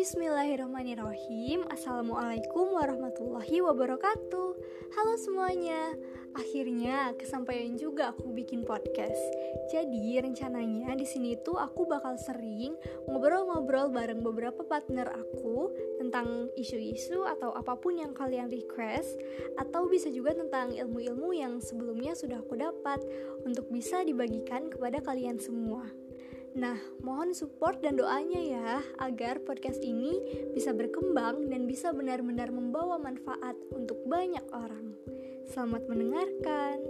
Bismillahirrahmanirrahim. Assalamualaikum warahmatullahi wabarakatuh. Halo semuanya. Akhirnya kesampaian juga aku bikin podcast. Jadi rencananya di sini tuh aku bakal sering ngobrol-ngobrol bareng beberapa partner aku Tentang isu-isu atau apa pun yang kalian request Atau bisa juga tentang ilmu-ilmu yang sebelumnya sudah aku dapat Untuk bisa dibagikan kepada kalian semua Nah, mohon support dan doanya ya agar podcast ini bisa berkembang dan bisa benar-benar membawa manfaat untuk banyak orang. Selamat mendengarkan.